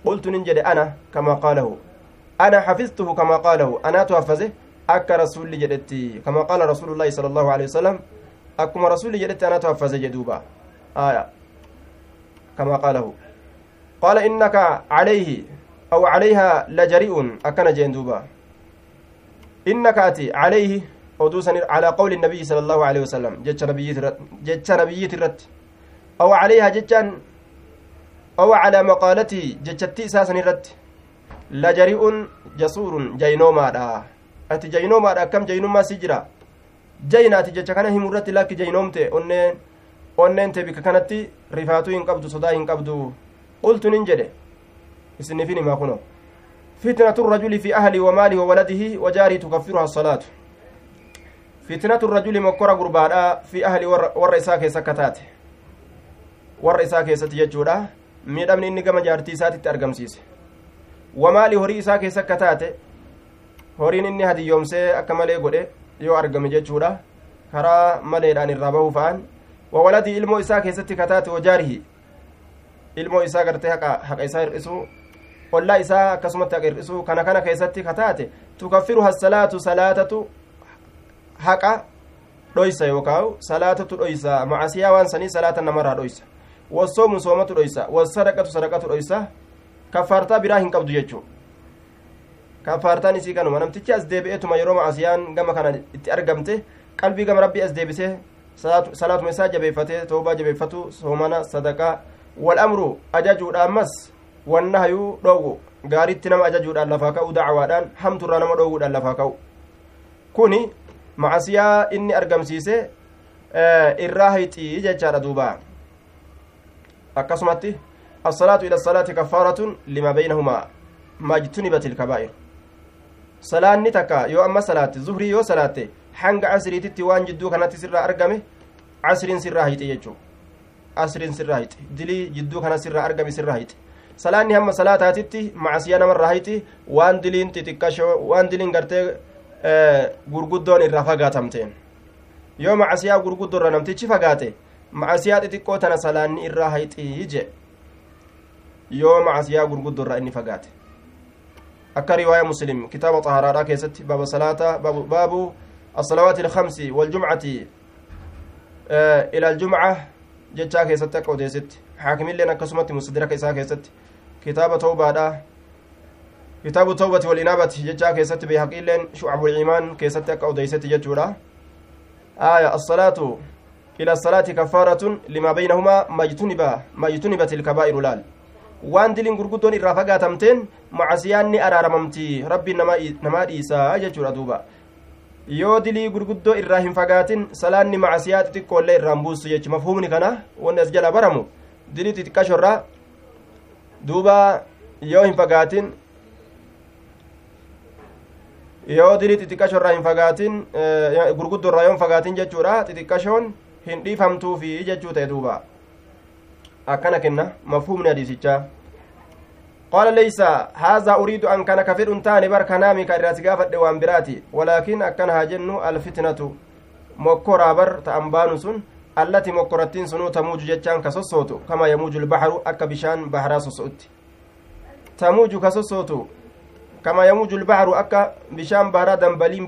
قلت ننجد أنا كما قاله. أنا حفظته كما قاله. أنا تحفظه أك رسول جدتي كما قال رسول الله صلى الله عليه وسلم أكما رسول جدتي أنا تحفظ جدوبا آية كما قاله قال إنك عليه أو عليها لجريء أكن جندوبا إنك أتي عليه ودوسا على قول النبي صلى الله عليه وسلم جتش نبية الرت أو عليها جتشان أو على مقالتي جتشتي إساسا الرت لجريء جسور جينوما دا أتي جينوما دا كم جينوما سجرا جينا أتي جتش كان هم الرت لك جينومتي أنين أنين تبك كانت رفاتو إن قبضو صدا إن قبضو قلت ننجده isinifin himaa kuno fitnatu rajuli fi ahli wamaali wawaladihi wajaarii tukaffiruha asalaatu fitnatu rajuli mokkora gurbaadha fi ahli warra isaa keessa akka taate warra isaa keessatti jechuudha miidhamni inni gama jaartii isaatitti argamsiise wamaali horii isaa keessa akka taate horiin inni hadiyyoomsee akka malee godhe yoo argame jechuudha karaa maleedhaan irraa bahuu fa'an wawaladii ilmoo isaa keessatti kataate wajaarihi ilmoo isaa gartee haqa isaa hir'isuu ollaa isaa akkasumatti haqa hir'isuu kana kana keessatti kataate tukaffiru hassalaatu salaatatu haqa dhoysa yookaan salaatatu dhoysa macasiyaa waan sanii salaata namarraa dhoysa wassoomu soomatu dhoysa wassadaqatu sadaqatu dhoysa kaffaartaa biraa hin qabdu jechuu kafaartaan isii kanuma. Namtichi as deebi'eetuma yeroo maasiyaan gama kana itti argamte qalbii gama rabbii as deebisee salaatuma isaa jabeeffatee toobaa jabeeffatu soomana sadaqaa wal amru ajajuudha ammas wannahayuu dhoowwu gaariitti nama ajajuudhaan lafaa ka'u dacwaadhaan hamturraa nama dhoowwuudhaan lafaa ka'u. Kuni maasiyaa inni argamsiise eh, irraa hayxii jechaadha duuba. Akkasumatti assalaatu ila salaati kafaaratun lima beynahumaa majtunibat ilkabaa'ir salaanni takka yoo amma salaatte zuhrii yoo salaatte hanga casriititti waan jidduu kanatti sirraa argame casriin sirraa hayxe jechuu. Asriin sirraa hayxe dilii jidduu kana sirraa argame sirraa hayxe salaanni hamma salaataatitti macasiyaa namarraa hayxi waan diliin xixiqqashoo waan diliin gartee gurguddoon irraa fagaatamteen. Yoo macasiyaa gurguddoorra namtichi fagaate macasiyaa xixiqqoo tana salaanni irraa hayxii je yoo macasiyaa gurguddoorra inni fagaate akka riwaaya muslim kitaaba xaharaadhaa keessatti baaba salaata baabu الصلوات الخمس والجمعة إلى الجمعة jechaa keessatti akka odeessetti haakimilleen akkasumatti mustadraka isaa keessatti kitaaba tawbaadha kitaabu tawbati walinaabati jechaa keessatti beehaqiilleen shucabul iimaan keessatti akka odeessetti jechuudha aya assalaatu ila assalaati kaffaaratun limaa baynahumaa majtuniba majtunibat ilkabaa'iru laal waan diliin gurguddoon irraa fagaatamteen macasiyaan ni araaramamti rabbiin namaa dhiisaa jechuudha duuba yoo dilii gurguddoo irraa hin fagaatin salaanni macasiyaa xixiqqoollee irraan buustu jechu mafhumni kana wanni as jala baramu dilii xixiqqashorra duuba yoo hin fagaatin yoo dilii xixiqqashorraa hin fagaatin gurguddoorraa yoo hin fagaatin jechuudha xixiqqashoon hin dhiifamtuufi jechuu ta'e duuba akkana kenna mafhumni hadiisichaa. قال ليس هذا أريد أن كان كفر تاني بر كنامي كرات غافد وان براتي ولكن أكن هاجن الفتنة مكورا بر تأمبان سن التي مكورتين سنو تموج جتان كسوسوتو كما يموج البحر أكا بشان بحرا سوسوت تموج كسوسوتو كما يموج البحر أكا بشان بحرا دنبلين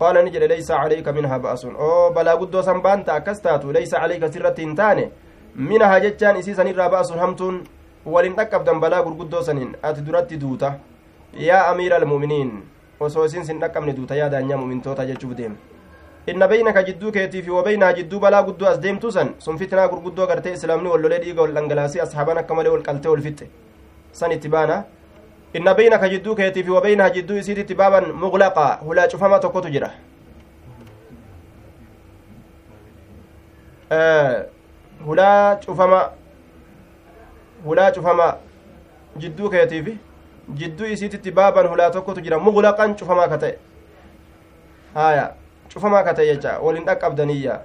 قال نجد ليس عليك منها بأس أو بلا قدو سنبانتا أكستاتو ليس عليك سرة تاني walin dhaqqabdan balaa gurguddoo saniin ati duratti duuta yaa amiira almu'miniin osoo isin sin dhaqqabne duuta yaa daanyaa mu'mintoota jechuuf deeme inna beynaka jidduu keetii fi wabeynaha jidduu balaa guddoo as deemtuu san sun fitnaa gurguddoo gartee islaamni wallolee dhiiga wal dhangalaasee ashaaban akka malee wal qaltee wal fixxe san itti baana inna beynaka jidduu keetii fi wabeynaha jidduu isiititti baaban muqlaqaa hulaa cufama tokkotu jira hulaa cufama hulaa cufama jidduu keetiif jidduu isiititti baaban hulaa tokkotu jira muqlaqan cufamaa ka ta'e haya cufamaa ka ta'e jecha waliin dhaqqabdaniyya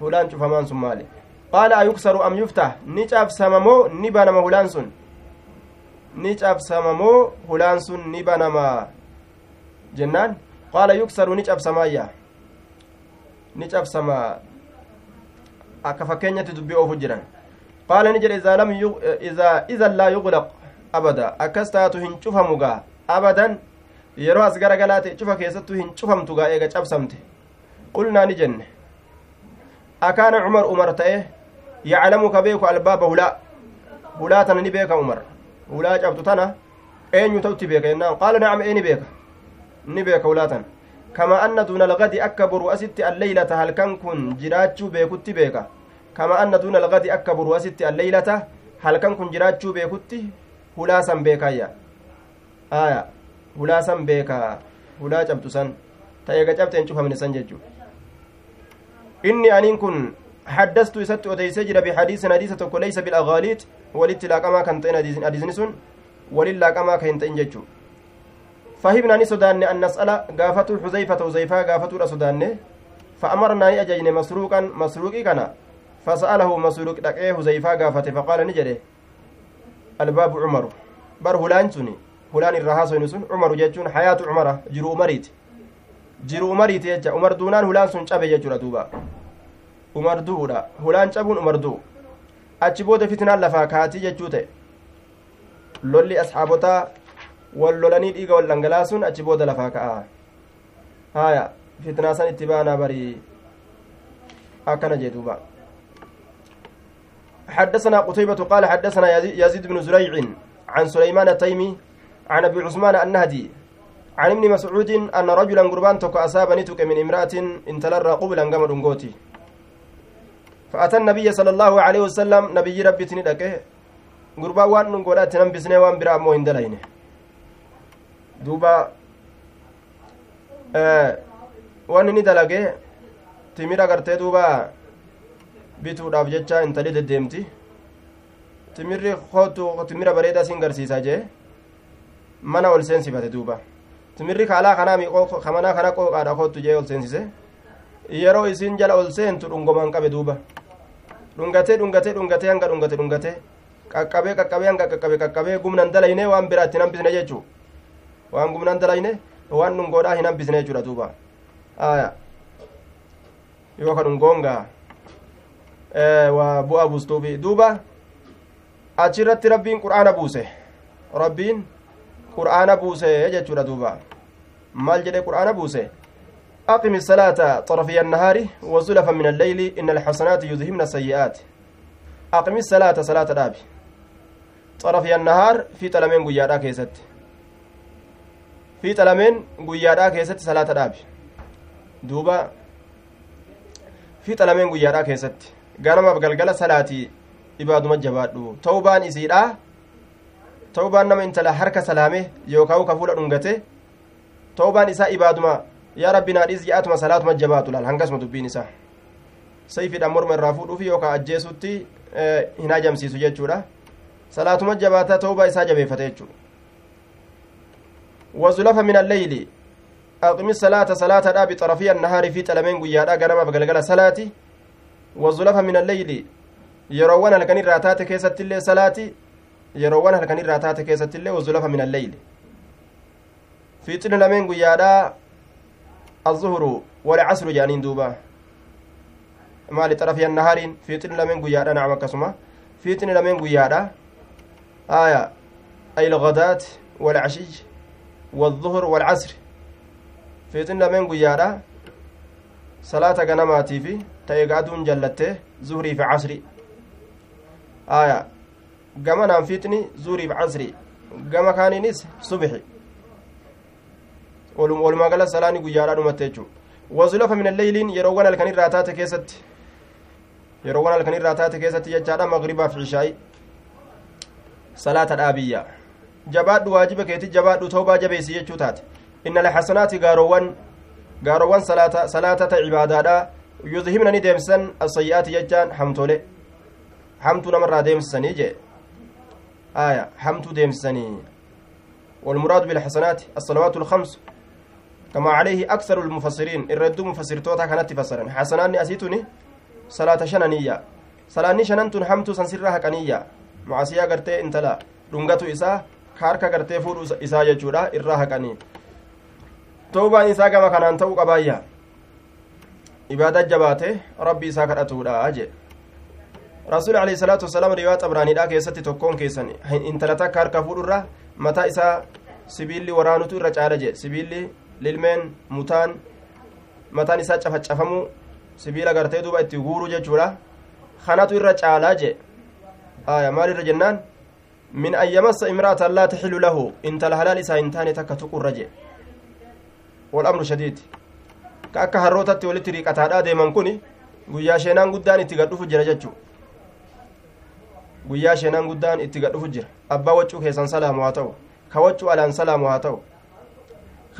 hulaan cufamaan sun maali qaala ayuksaru am yuftah ni cabsama moo ni banama hulaan sun ni cabsama moo hulaan sun ni banama jennaan? Qaala yuksaru ni cabsamaayya ni cabsama. Akka fakkeenyatti dubbii oofu jiran. Qaala ni jedhe lam idan laa yuqlaq abada. Akkas taatu hin cufamu gaa abadan. Yeroo as gara galaa ta'e cufa keessattuu hin cufamtu gaa eega cabsamte. Qulnaa ni jenne. Akaana cumar umar ta'e yaclamu ka beeku albaaba hulaa. Hulaa tana ni beeka umar hulaa cabtu tana eenyu ta'utti beeka jennaan. Qaala nacam ee ni beeka? Ni beeka hulaa tana kama anna duuna algadi akka boru asitti alleeylata halkan kun jiraachuu beekutti beeka? Kama anna duuna algadi akka boru asitti alleeylata halkan kun jiraachuu beekutti hulaa san beekayya aya hulaa san beeka. Hulaa cabtu san. Ta eega cabteen cufamne san jechuu. Inni aniin kun jira bixadiisin hadiisa tokko leysa bilagaaliit walitti laaqamaa kan ta'in hadiisni sun walin laaqamaa ka hin ta'in jechuu فهمنا ني سوداني أن نسأل قافته حذيفة وزيفا قافته رسوداني. فأمرنا أججن مسروقا مسروقي كان. فسأله مسروق دقيه حذيفة قافته فقال نجري. الباب عمر. بر هلان سني هلان الرهاس سن عمر جتون حياة عمر. جرو مريت. جرو مريت يجا. عمر دونان هلان سن جتورا دوبا عمر دودا هلان شابون عمر دو achi booda fitnaan lafaa kaatii jechuu ta'e lolli asxaabotaa wal lolanii dhiiga wal dhangalaasuun achi booda lafaa ka'a haya fitnaa san itti baanaa barii akkana jee duuba حدثنا قتيبة قال حدثنا يزيد بن زريع عن سليمان التيمي عن أبي عثمان النهدي عن ابن مسعود أن رجلا قربان تك أصاب نتك من امرأة انتلر قبلا قمر قوتي فأتى النبي صلى الله عليه وسلم نبي ربي تندك قربان وان نقولات ننبسني وان برا مو هندلين دوبا آه وان ندلقه timira gartee duuba bituudhaaf jecha intali deddeemti timirri kootu timira bareedaa sin garsiisa jee mana ol seensifate duuba timirri kaalaa kanaa miiqoo kamanaa kana qooqaadha kootu jee ol seensise yeroo isin jala ol seentu dhungoman qabe duuba dhungatee dhungatee dhungatee hanga dhungate dhungate qaqqabee qaqqabee hanga qaqqabe qaqqabee gumnan dalayne waan biraa ittiin hambisne jechuu waan gumnan dalayne waan dhungoodhaa hin hambisne jechuudha duuba aya yookaan dhungoongaa waa bu'aa buustuufi duuba achirratti rabbiin qur'aana buuse rabbiin qur'aana buuse jechuudha duuba maal jedhe qur'aana buuse أقم الصلاة طرفي النهار وزلفا من الليل إن الحسنات يذهبن السيئات. أقم الصلاة صلاة دابي. طرفي النهار في تلمين قيادا كيست. في تلمين قيادا كيست صلاة دابي. دوبا. في تلمين قيادا كيست. galgala salaatii ibaaduma jabaadhu tawbaan isiidha tawbaan nama intala harka salaame yookaan ka fuula dhungate tawbaan isaa ibaaduma yaa rabbi naadhiis ji'aatuma salaatuma jabaatu laal hangasuma dubbiin isaa sayfiidhaan morma irraa fuudhuufi yookaan ajjeesutti hin hajamsiisu jechuudha salaatuma jabaataa tawbaa isaa jabeeffate jechuudha wazulafa min alleyli aqimi salaata salaata dhaabi xarafii annahaari fi xalameen guyyaadhaa ganamaaf galgala salaati wazulafa min alleyli yeroowwan halkan irraa taate keessattillee salaati yeroowwan halkan irraa taate keessattillee wazulafa min alleyli fiixini lameen guyyaadhaa الظهر والعصر جانين دوبا. طرفي النهار فيتن لمن قيادا نعم كسمة فيتن لمن قيادا آية أي الغداة والعشي والظهر والعصر. فيتن لمن قيادا صلاة غنماتي في تيقادون جلتة زهري في عصري. aya gama naan fixni zuuriif casri gama kaaniinis subixi walumaa gala salaani guyyaadhaa dhumatte jechuu wazulafa min alleyliin yeroowwan halkan irraa taate keessatti yeroowwan halkan irraa taate keessatti jechaadha magribaaf cishaa'i salaata dhaabiyya jabaadhu waajiba keeti jabaadhu toobaa jabeessi jechuu taate inna alxasanaati gaaroowwan gaaroowwan salaatata cibaadaadha yudhibna ni deemsisan asayyi'aati jechaan hamtole hamtuu namarraa deemsisanii jee aya hamtuu deemsisanii والمراد بالحسنات الصلوات الخمس كما عليه أكثر المفسرين الرد مفسر توتا كانت تفسرن حسنان أسيتني صلاة شنانية صلاة شنان حمتو سنسرها كنية معصية قرتي انتلا dhungatu isaa harka gartee fuudhu isaa jechuudha irraa haqanii toobaan isaa gama kanaan ta'uu qabaayya ibaada jabaate rabbi isaa kadhatuudha jee rasuul alayhi salaatu wasalaam riwaa xabraaniidha keessatti tokkoon keessan intala takka harka fuudhurra mataa isaa sibiilli waraanutu irra caala jee sibiilli lilmeen mutaan mataan isaa cafacafamuu sibiila gartee duuba itti guuruu jechuudha kanatu irra caalaa jee aya maal irra jennaan min an yamassa imra'atan laa taxilu lahu intala halaal isaa hin taane takka tuqurra jee والأمر شديد كأكا هروتatti walitti riiqataadhaa deeman kun guyyaa sheenaan guddaan itti gadhufu jira jechuu guyyaa sheenaan guddaan itti gadhufu jira abbaa waccuu keessan salaamu haa ta'u ka waccuu alaan salaamu haa ta'u ka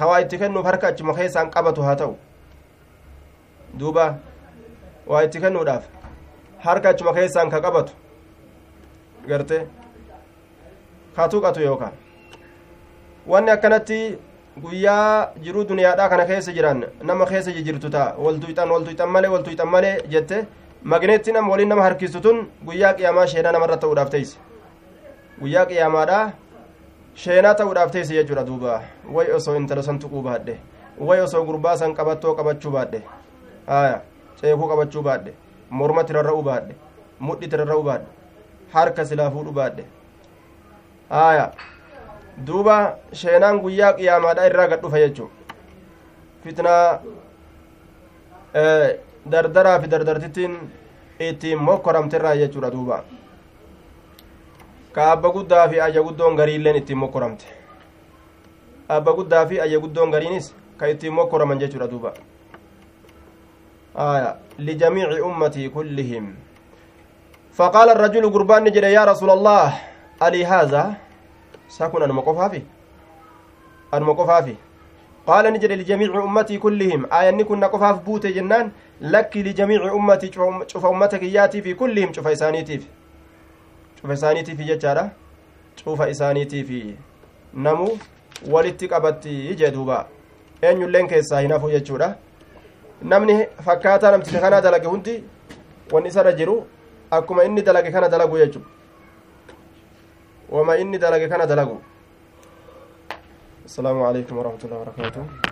waa itti kennuuf harka achuma keessaan qabatu haa ta'u duuba waa itti kennuudhaaf harka achuma keessaan ka qabatu garte ka tuqatu yookaan wanni akkanatti guyyaa jiruu duniyaadhaa kana keessa jiran nama keessa jirtu ta'a waltuyxan waltuyxan malee waltuyxan malee jette magneetti nama waliin nama harkistu tun guyyaa qiyaamaa sheenaa namarra ta'uudhaaf teeyse guyyaa qiyaamaadhaa sheenaa ta'uudhaaf teeyse jechuudha duuba way osoo intala san tuquu baadhe way osoo gurbaa san qabattoo qabachuu baadhe haya ceekuu qabachuu baadhe morma tirarra'uu baadhe mudhi tirarra'uu baadhe harka silaa fuudhuu baadhe haya duuba sheenaan guyyaa qiyaamaadha irraa gad dhufa jechuu fitnaa dardaraa fi dardartittiin ittiin mokkoramterraa jechuudha duuba ka abba guddaa fi ayya guddoon gariilleen ittiin mokkoramte abba guddaa fi ayya guddoon gariinis ka ittiin mokkoraman jechuudha duuba. آية لجميع أمتي كلهم فقال الرجل قربان نجد يا رسول الله ألي هذا ساكن أنا مقفافي أنا مقفافي قال نجد لجميع أمتي كلهم آية نكون قفاف بوت جنان لك لجميع أمتي شوف أمتك ياتي في كلهم شوف إسانيتي في شوف إسانيتي في ججارة شوف إسانيتي في نمو walitti qabatti jedhuuba eenyulleen keessaa hin hafu jechuudha namni fakkaataa namticha kanaa dalage hundi wanni isarra jiru akkuma inni dalage kana dalagu jechuudha wama inni dalage kana dalagu السلام عليكم ورحمة الله وبركاته